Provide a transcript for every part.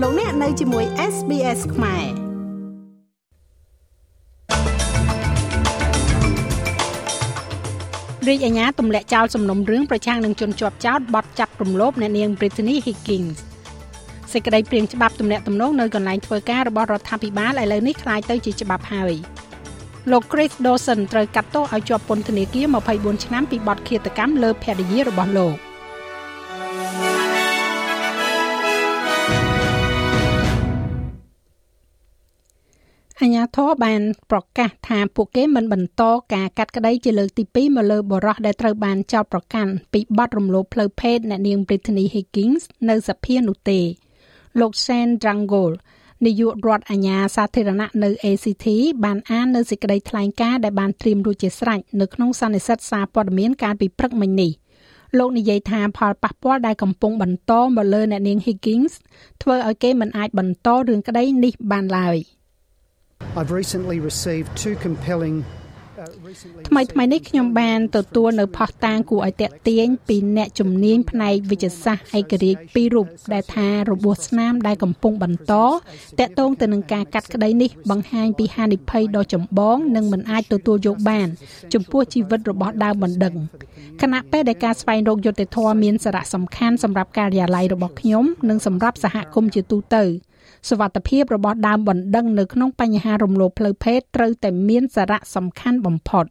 លោកអ្នកនៅជាមួយ SBS ខ្មែររាជអាជ្ញាទម្លាក់ចោលសំណុំរឿងប្រឆាំងនឹងជនជាប់ចោតបទចាប់រំលោភអ្នកនាង Brittany Higgins សេចក្តីព្រាងច្បាប់ទំនាក់ទំនងនៅកន្លែងធ្វើការរបស់រដ្ឋាភិបាលឥឡូវនេះคล้ายទៅជាច្បាប់ហើយលោក Chris Dawson ត្រូវកាត់ទោសឲ្យជាប់ពន្ធនាគារ24ឆ្នាំពីបទឃាតកម្មលើភរិយារបស់លោក។ អាញាធរបានប្រកាសថាពួកគេមិនបន្តការកាត់ក្តីជាលើកទី2មកលើបរិះដែលត្រូវបានចោទប្រកាន់ពីបទរំលោភផ្លូវភេទអ្នកនាង Brittany Higgins នៅសភានោះទេលោក Sen Drangol នាយករដ្ឋអាជ្ញាសាធារណៈនៅ ACT បានអាននៅសេចក្តីថ្លែងការណ៍ដែលបានត្រៀមរួចជាស្រេចនៅក្នុងសន្និសីទសារព័ត៌មានកាលពីព្រឹកមិញនេះលោកនិយាយថាផលប៉ះពាល់ដែលកំពុងបន្តមកលើអ្នកនាង Higgins ធ្វើឲ្យគេមិនអាចបន្តរឿងក្តីនេះបានឡើយ។ I've recently received two compelling ថ្មីថ្មីនេះខ្ញុំបានទទួលនៅផុសតាងគួរឲ្យតាក់ទាញពីអ្នកជំនាញផ្នែកវិទ្យាសាស្ត្រឯករាជ្យពីររូបដែលថារបួសស្នាមដែលកំពុងបន្តតាក់ទងទៅនឹងការកាត់ក្តីនេះបង្ហាញពីហានិភ័យដ៏ចម្បងនិងមិនអាចទទួលយកបាន ចំពោះជីវិតរបស់ដើមបណ្ដឹងខណៈពេលដែលការស្វែងរកយុត្តិធម៌មានសារៈសំខាន់សម្រាប់ការិយាល័យរបស់ខ្ញុំនិងសម្រាប់សហគមន៍ជាទូទៅ សវត្ថភាពរបស់ដើមបណ្ដឹងនៅក្នុងបញ្ហារំលោភផ្លូវភេទត្រូវតែមានសារៈសំខាន់បំផុត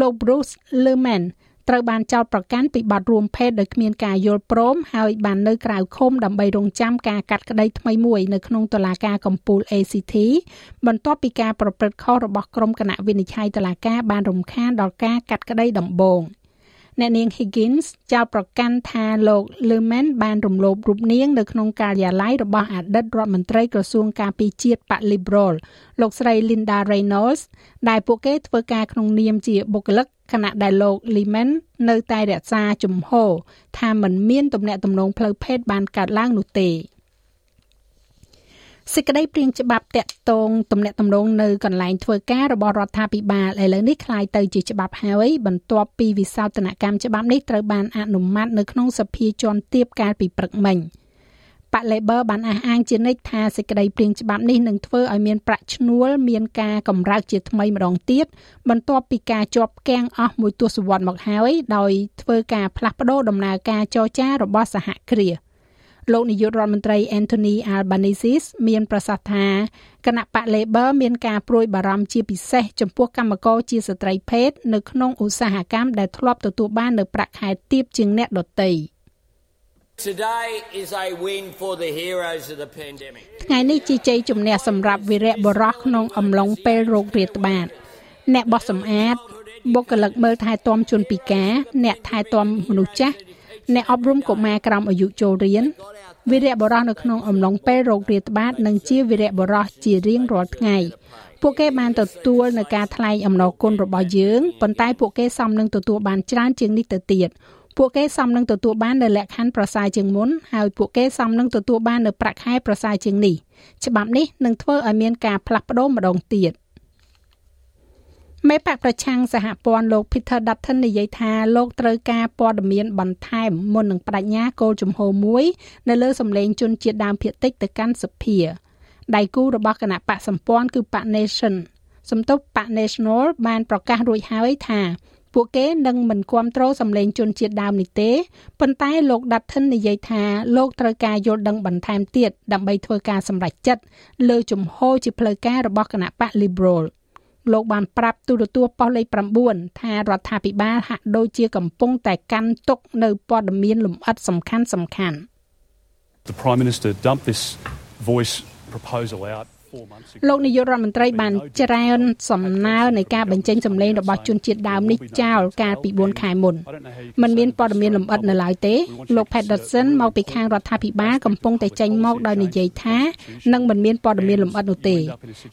លោក Bruce Lerman ត្រូវបានចោទប្រកាន់ពីបទរួមភេទដោយគ្មានការយល់ព្រមហើយបាននៅក្រៅឃុំដើម្បីរងចាំការកាត់ក្តីថ្មីមួយនៅក្នុងតុលាការកំពូល ACT បន្ទាប់ពីការប្រព្រឹត្តខុសរបស់ក្រុមគណៈវិនិច្ឆ័យតុលាការបានរំខានដល់ការកាត់ក្តីដំបូង។ អ្នកនាង Higgins ចោទប្រកាន់ថាលោក Lerman បានរំលោភរូបនាងនៅក្នុងការិយាល័យរបស់អតីតរដ្ឋមន្ត្រីក្រសួងការពារជាតិបក Liberal លោកស្រី Linda Reynolds ដែលពួកគេធ្វើការក្នុងនាមជាបុគ្គលិកខណៈដែលលោក Lerman នៅតែរក្សាជំហរថាមិនមានទំនាក់ទំនងផ្លូវភេទបានកើតឡើងនោះទេ។ សេចក្តីព្រៀងច្បាប់តាក់ទងទំនាក់ទំនងនៅកន្លែងធ្វើការរបស់រដ្ឋាភិបាលឥឡូវនេះคล้ายទៅជាច្បាប់ហើយបន្ទាប់ពីវិសោធនកម្មច្បាប់នេះត្រូវបានអនុម័តនៅក្នុងសភាជាន់ទាបកាលពីព្រឹកមិញបក Labor បានអះអាងជានិច្ចថាសេចក្តីព្រៀងច្បាប់នេះនឹងធ្វើឲ្យមានប្រាក់ឈ្នួលមានការកម្រើកជាថ្មីម្ដងទៀតបន្ទាប់ពីការជាប់គាំងអស់មួយទសវត្សរ៍មកហើយដោយធ្វើការផ្លាស់ប្ដូរដំណើរការចរចារបស់សហគ្រាស លោកនាយករដ្ឋមន្ត្រី Anthony Albanese មានប្រសាសន៍ថាគណៈបក Labor មានការព្រួយបារម្ភជាពិសេសចំពោះកម្មករជាស្ត្រីភេទនៅក្នុងឧស្សាហកម្មដែលធ្លាប់ទទួលបាននៅប្រាក់ខែទាបជាងអ្នកដទៃ Today is a win for the heroes of the pandemic. ថ្ងៃនេះជាជ័យជំនះសម្រាប់វីរៈបុរសក្នុងអំឡុងពេលរោគរាតត្បាត អ្នកបោះសម្អាតបុគ្គលិកមើលថែទាំជនពិការ អ្នកថែទាំមនុស្សចាស់ អ្នកអប់រំកុមារក្រោមអាយុចូលរៀនវីរៈបុរសនៅក្នុងអំឡុងពេលរោគរាតត្បាតនិងជាវីរៈបុរសជារៀងរាល់ថ្ងៃពួកគេបានទទួលនៅការថ្លែងអំណរគុណរបស់យើងប៉ុន្តែពួកគេសមនឹងទទួលបានច្រើនជាងនេះទៅទៀតពួកគេសមនឹងទទួលបាននៅលក្ខខណ្ឌប្រសើរជាងមុនហើយពួកគេសមនឹងទទួលបាននៅប្រាក់ខែប្រសើរជាងនេះច្បាប់នេះនឹងធ្វើឲ្យមានការផ្លាស់ប្ដូរម្ដងទៀត មេបកប្រឆាំងសហព័ន្ធលោក Peter Dutton និយាយថាលោកត្រូវការព័ត៌មានបន្ថែមមុននឹងបដិញ្ញាគោលជំហរមួយនៅលើសម្លេងជនជាតិដើមភាគតិចទៅកាន់សភាដៃគូរបស់គណៈបកសម្ព័ន្ធគឺបក Nation សំទប់បក National បានប្រកាសរួចហើយថាពួកគេនឹងមិនគ្រប់គ្រងសម្លេងជនជាតិដើមនេះទេប៉ុន្តែលោក Dutton និយាយថាលោកត្រូវការយល់ដឹងបន្ថែមទៀតដើម្បីធ្វើការសម្រេចចិត្តលើជំហរជាផ្លូវការរបស់គណៈបក Liberal ។ លោកបានប្រាប់ទូរទស្សន៍ប៉ុស្តិ៍លេខ9ថារដ្ឋាភិបាលហាក់ដូចជាកំពុងតែកាន់ទុកនៅព័ត៌មានលម្អិតសំខាន់សំខាន់ The Prime Minister dumped this voice proposal out លោកនាយករដ្ឋមន្ត្រីបានច្រានសំណើនៃការបញ្ចេញសម្លេងរបស់ជនជាតិដើមនេះចោលកាលពី4ខែមុនมันមានព័ត៌មានលម្អិតនៅឡើយទេលោក Patterson មកពីខាងរដ្ឋាភិបាលកំពុងតែចេញមកដោយនិយាយថានឹងមិនមានព័ត៌មានលម្អិតនោះទេ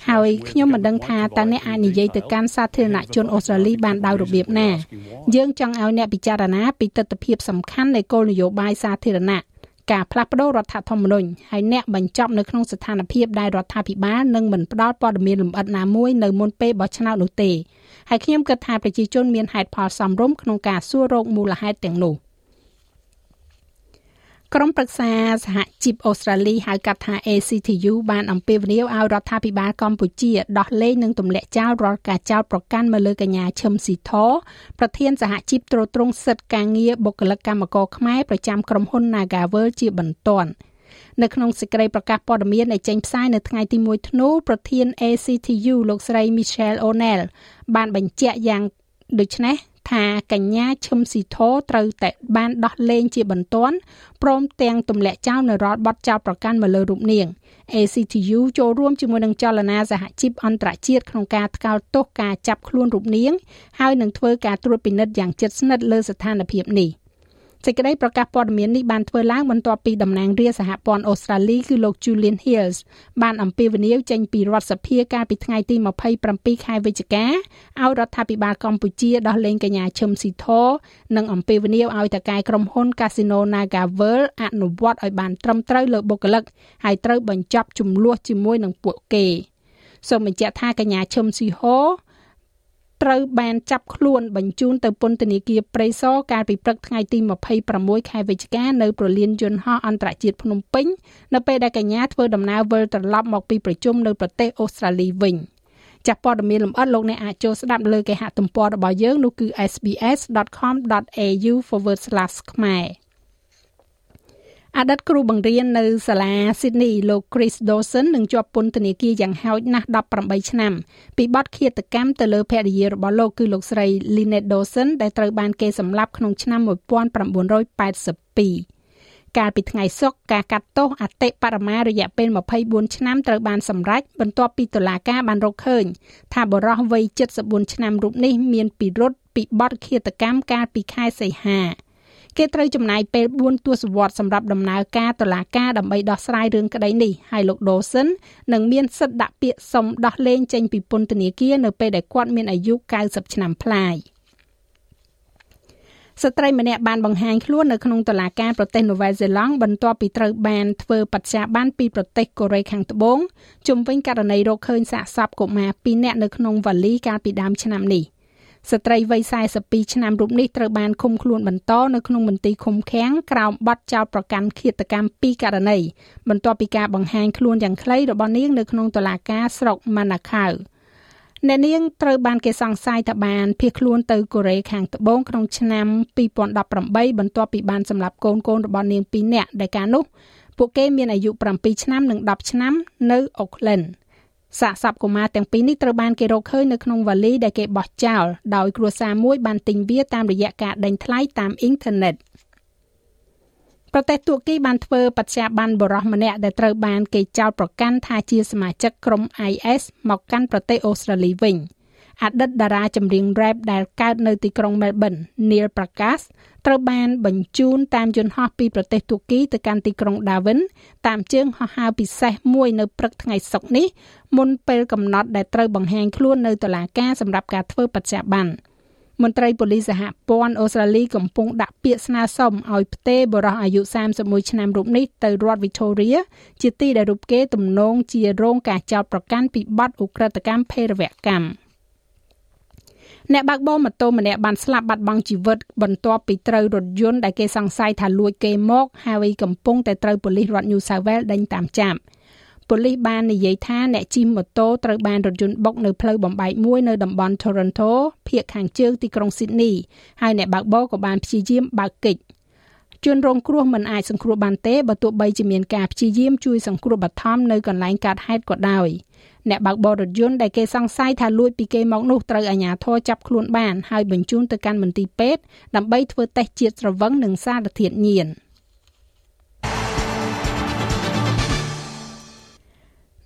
ហើយខ្ញុំមិនដឹងថាតើអ្នកអាចនិយាយទៅកាន់សាធារណជនអូស្ត្រាលីបានដោយរបៀបណា យើងចង់ឲ្យអ្នកពិចារណាពីទស្សនវិជ្ជាសំខាន់នៃគោលនយោបាយសាធារណៈ ការផ្លាស់ប្តូររដ្ឋធម្មនុញ្ញហើយអ្នកបញ្ចប់នៅក្នុងស្ថានភាពដែលរដ្ឋាភិបាលនឹងមិនផ្ដល់ព័ត៌មានលម្អិតណាមួយនៅមុនពេលបោះឆ្នោតនោះទេហើយខ្ញុំគិតថាប្រជាជនមានហេតុផលសមរម្យក្នុងការសួររោគមូលហេតុទាំងនោះ ក្រុមប្រឹក្សាសហជីពអូស្ត្រាលីហៅកាត់ថា ACTU បានអំពាវនាវឲ្យរដ្ឋាភិបាលកម្ពុជាដោះលែងនិងទម្លាក់ចោលរាល់ការចោទប្រកាន់មកលើកញ្ញាឈឹមស៊ីធប្រធានសហជីពត្រួតត្រងសិទ្ធិការងារបុគ្គលិកកម្មករខ្មែរប្រចាំក្រុមហ៊ុន Nagavel ជាបន្ទាន់នៅក្នុងសេចក្តីប្រកាសព័ត៌មានដែលចេញផ្សាយនៅថ្ងៃទី1ធ្នូប្រធាន ACTU លោកស្រី Michelle O'Neill បានបញ្ជាក់យ៉ាងដូចនេះ ថាកញ្ញាឈឹមស៊ីធត្រូវតែបានដោះលែងជាបន្ទាន់ព្រមទាំងទម្លាក់ចោលនៅរាល់បទចោទប្រកាន់មកលើរូបនាង ACTU ចូលរួមជាមួយនឹងចលនាសហជីពអន្តរជាតិក្នុងការថ្កោលទោសការចាប់ខ្លួនរូបនាង ហើយនឹងធ្វើការត្រួតពិនិត្យយ៉ាងជិតស្និទ្ធលើស្ថានភាពនេះ សេចក្តីប្រកាសព័ត៌មាននេះបានធ្វើឡើងបន្ទាប់ពីតំណាងរាជសហព័ន្ធអូស្ត្រាលីគឺលោក Julian Hills បានអំពាវនាវចេញពីរដ្ឋសភាកាលពីថ្ងៃទី27ខែវិច្ឆិកាឲ្យរដ្ឋាភិបាលកម្ពុជាដោះលែងកញ្ញាឈឹមស៊ីធនិងអំពាវនាវឲ្យតកែក្រុមហ៊ុន Casino NagaWorld អនុវត្តឲ្យបានត្រឹមត្រូវលើបុគ្គលិកហើយត្រូវបញ្ចប់ចំនួនជាមួយនឹងពួកគេសូមបញ្ជាក់ថាកញ្ញាឈឹមស៊ីហោ ត្រូវបានចាប់ខ្លួនបញ្ជូនទៅពន្ធនាគារព្រៃសរកាលពីព្រឹកថ្ងៃទី26ខែវិច្ឆិកានៅប្រលានយន្តហោះអន្តរជាតិភ្នំពេញនៅពេលដែលកញ្ញាធ្វើដំណើរវិលត្រឡប់មកពីប្រជុំនៅប្រទេសអូស្ត្រាលីវិញចាស់ព័ត៌មានលម្អិតលោកអ្នកអាចចូលស្ដាប់លើគេហទំព័ររបស់យើងនោះគឺ sbs.com.au/ ខ្មែរអ តីតគ្រូបង្រៀននៅសាលា Sydney លោក Chris Dawson នឹងជាប់ពន្ធនាគារយ៉ាងហោចណាស់18ឆ្នាំពីបទឃាតកម្មទៅលើភរិយារបស់លោកគឺលោកស្រី Lynette Dawson ដែលត្រូវបានគេសម្លាប់ក្នុងឆ្នាំ1982កាលពីថ្ងៃសុក្រការកាត់ទោសអតិបរមារយៈពេល24ឆ្នាំត្រូវបានសម្រេចបន្ទាប់ពីតុលាការបានរកឃើញថាបុរសវ័យ74ឆ្នាំរូបនេះមានពិរុទ្ធពីបទឃាតកម្មកាលពីខែសីហា គេត្រូវចំណាយពេល4ទសវត្សរ៍សម្រាប់ដំណើរការតុលាការដើម្បីដោះស្រាយរឿងក្តីនេះហើយលោក Dawson នឹងមានសិទ្ធិដាក់ពាក្យសុំដោះលែងចេញពីពន្ធនាគារនៅពេលដែលគាត់មានអាយុ90ឆ្នាំប្លាយស្ត្រីម្នាក់បានបង្ហាញខ្លួននៅក្នុងតុលាការប្រទេសនូវែលសេឡង់បន្ទាប់ពីត្រូវបានធ្វើបច្ចាប័នពីប្រទេសកូរ៉េខាងត្បូងជុំវិញករណីរកឃើញសាកសពកុមារ2នាក់នៅក្នុងវ៉ាលីកាលពីដើមឆ្នាំនេះ។ ស្ត្រីវ័យ42ឆ្នាំរូបនេះត្រូវបានឃុំខ្លួនបន្តនៅក្នុងមន្ទីរឃុំឃាំងក្រោមបទចោទប្រកាន់ឃាតកម្មពីរករណីបន្ទាប់ពីការបង្ហាញខ្លួនយ៉ាងខ្លីរបស់នាងនៅក្នុងតុលាការស្រុកម៉ាណាខៅអ្នកនាងត្រូវបានគេសង្ស័យថាបានភៀសខ្លួនទៅកូរ៉េខាងត្បូងក្នុងឆ្នាំ2018បន្ទាប់ពីបានសម្លាប់កូនកូនរបស់នាង2នាក់ដែលកាលនោះពួកគេមានអាយុ7ឆ្នាំនិង10ឆ្នាំនៅអូក្លែន។ សាកសពកុមារទាំងពីរនេះត្រូវបានគេរកឃើញនៅក្នុងវ៉ាលីដែលគេបោះចោលដោយគ្រួសារមួយបានទិញវាតាមរយៈការដេញថ្លៃតាមអ៊ីនធឺណិតប្រទេសទួរគីបានធ្វើបច្ចាប័នបរោះម្នាក់ដែលត្រូវបានគេចោទប្រកាន់ថាជាសមាជិកក្រុម IS មកកាន់ប្រទេសអូស្ត្រាលីវិញ។ អតីតតារាចម្រៀង rap ដែលកើតនៅទីក្រុង Melbourne Neil Prakash ត្រូវបានបញ្ជូនតាមយន្តហោះពីប្រទេសទួរគីទៅកាន់ទីក្រុង Darwin តាមជើងហោះហើរពិសេសមួយនៅព្រឹកថ្ងៃសុក្រនេះមុនពេលកំណត់ដែលត្រូវបង្ហាញខ្លួននៅតុលាការសម្រាប់ការធ្វើបច្ចៈប័ណ្ណមន្ត្រីប៉ូលីសសហព័ន្ធអូស្ត្រាលីកំពុងដាក់ពាក្យស្នើសុំឲ្យផ្ទេរបរិះអាយុ31ឆ្នាំរូបនេះទៅរដ្ឋ Victoria ជាទីដែលរូបគេទំនងជារងការចោទប្រកាន់ពីបទឧក្រិដ្ឋកម្មភេរវកម្ម។ អ្នកបើកបរម៉ូតូម្នាក់បានស្លាប់បាត់បង់ជីវិតបន្ទាប់ពីត្រូវរថយន្តដែលគេសង្ស័យថាលួចគេមកហើយកំពុងតែត្រូវប៉ូលីសរដ្ឋ New South Wales ដេញតាមចាប់ប៉ូលីសបាននិយាយថាអ្នកជិះម៉ូតូត្រូវបានរថយន្តបុកនៅផ្លូវបំបែកមួយនៅតំបន់ Toronto ភាគខាងជើងទីក្រុង Sydney ហើយអ្នកបើកបរក៏បានព្យាយាមបើកកិច្ច ជនរងគ្រោះមិនអាចសង្គ្រោះបានទេបើទោះបីជាមានការព្យាយាមជួយសង្គ្រោះបឋមនៅកន្លែងកើតហេតុក៏ដោយអ្នកបើកបររថយន្តដែលគេសង្ស័យថាលួចពីគេមកនោះត្រូវអាជ្ញាធរចាប់ខ្លួនបានហើយបញ្ជូនទៅកាន់មន្ទីរពេទ្យដើម្បីធ្វើតេស្តជាតិស្រវឹងនិងសារធាតុញៀន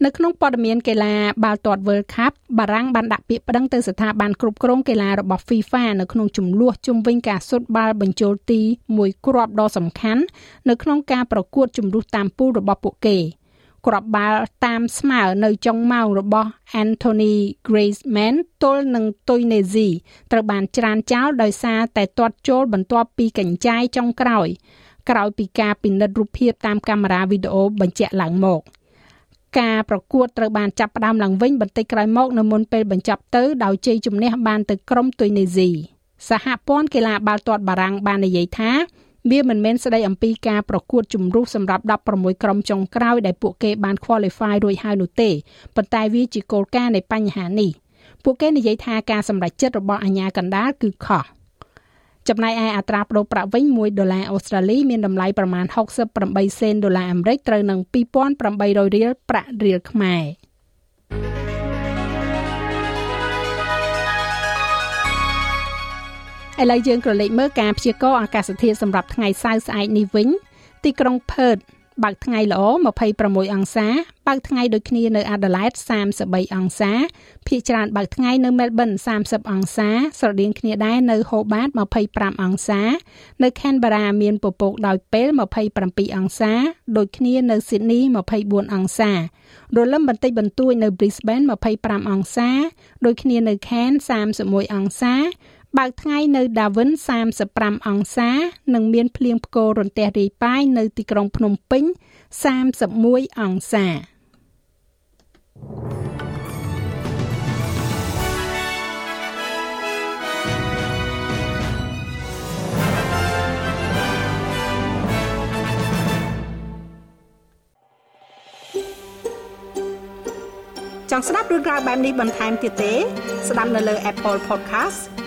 នៅក្នុងព័ត៌មានកីឡាបាល់ទាត់ World Cup បារាំងបានដាក់ពាក្យប្តឹងទៅស្ថាប័នគ្រប់គ្រងកីឡារបស់ FIFA នៅក្នុងចំនួនជុំវិញការសុទ្ធបាល់បញ្ចូលទីមួយគ្រាប់ដ៏សំខាន់នៅក្នុងការប្រកួតជំរុះតាមពូលរបស់ពួកគេ។គ្រាប់បាល់តាមស្មើនៅចុងម៉ោងរបស់ Anthony Griezmann ទល់នឹងទុយនេស៊ីត្រូវបានច្រានចោលដោយសារតែទាត់ចូលបន្ទាប់ពីកញ្ចាយចុងក្រោយក្រោយពីការពិនិត្យរូបភាពតាមកាមេរ៉ាវីដេអូបញ្ជាក់ឡើងមក ការប្រកួតត្រូវបានចាប់ផ្ដើមឡើងវិញបន្តិចក្រោយមកនៅមុនពេលបញ្ចប់ទៅដោយជ័យជំនះបានទៅក្រុមទុយនេស៊ីសហព័ន្ធកីឡាបាល់ទាត់បារាំងបាននិយាយថាវាមិនមែនស្ដីអំពីការប្រកួតជំរុះសម្រាប់16ក្រុមចុងក្រោយដែលពួកគេបាន qualify រួចហើយនោះទេប៉ុន្តែវាជាគោលការណ៍នៃបញ្ហានេះពួកគេនិយាយថាការសម្រេចចិត្តរបស់អាជ្ញាកណ្ដាលគឺខុស ចំណែកឯអត្រាប្តូរប្រាក់វិញ1ដុល្លារអូស្ត្រាលីមានតម្លៃប្រមាណ68សេនដុល្លារអាមេរិកត្រូវនឹង2800រៀលប្រាក់រៀលខ្មែរឥឡូវយើងក៏លេខមើលការព្យាករណ៍អាកាសធាតុសម្រាប់ថ្ងៃសៅរ៍ស្អែកនេះវិញទីក្រុងផឺត បើកថ្ងៃល្អ26អង្សាបើកថ្ងៃដូចគ្នានៅ Adelaide 33អង្សាភាគច្រើនបើកថ្ងៃនៅ Melbourne 30អង្សា ស្រដៀងគ្នាដែរនៅ Hobart 25អង្សា នៅ Canberra មានពពកដោយពេល27អង្សាដូចគ្នានៅ Sydney 24អង្សារលឹមបន្តិចបន្តួចនៅ Brisbane 25អង្សា ដូចគ្នានៅ Cairns 31អង្សា បើកថ្ងៃនៅ Darwin 35អង្សា និងមានភ្លៀងផ្គររន្ទះរាយប៉ាយនៅទីក្រុងភ្នំពេញ31អង្សាចង់ស្ដាប់រឿងរ៉ាវបែបនេះបន្ថែមទៀតទេ ស្ដាប់នៅលើ Apple Podcast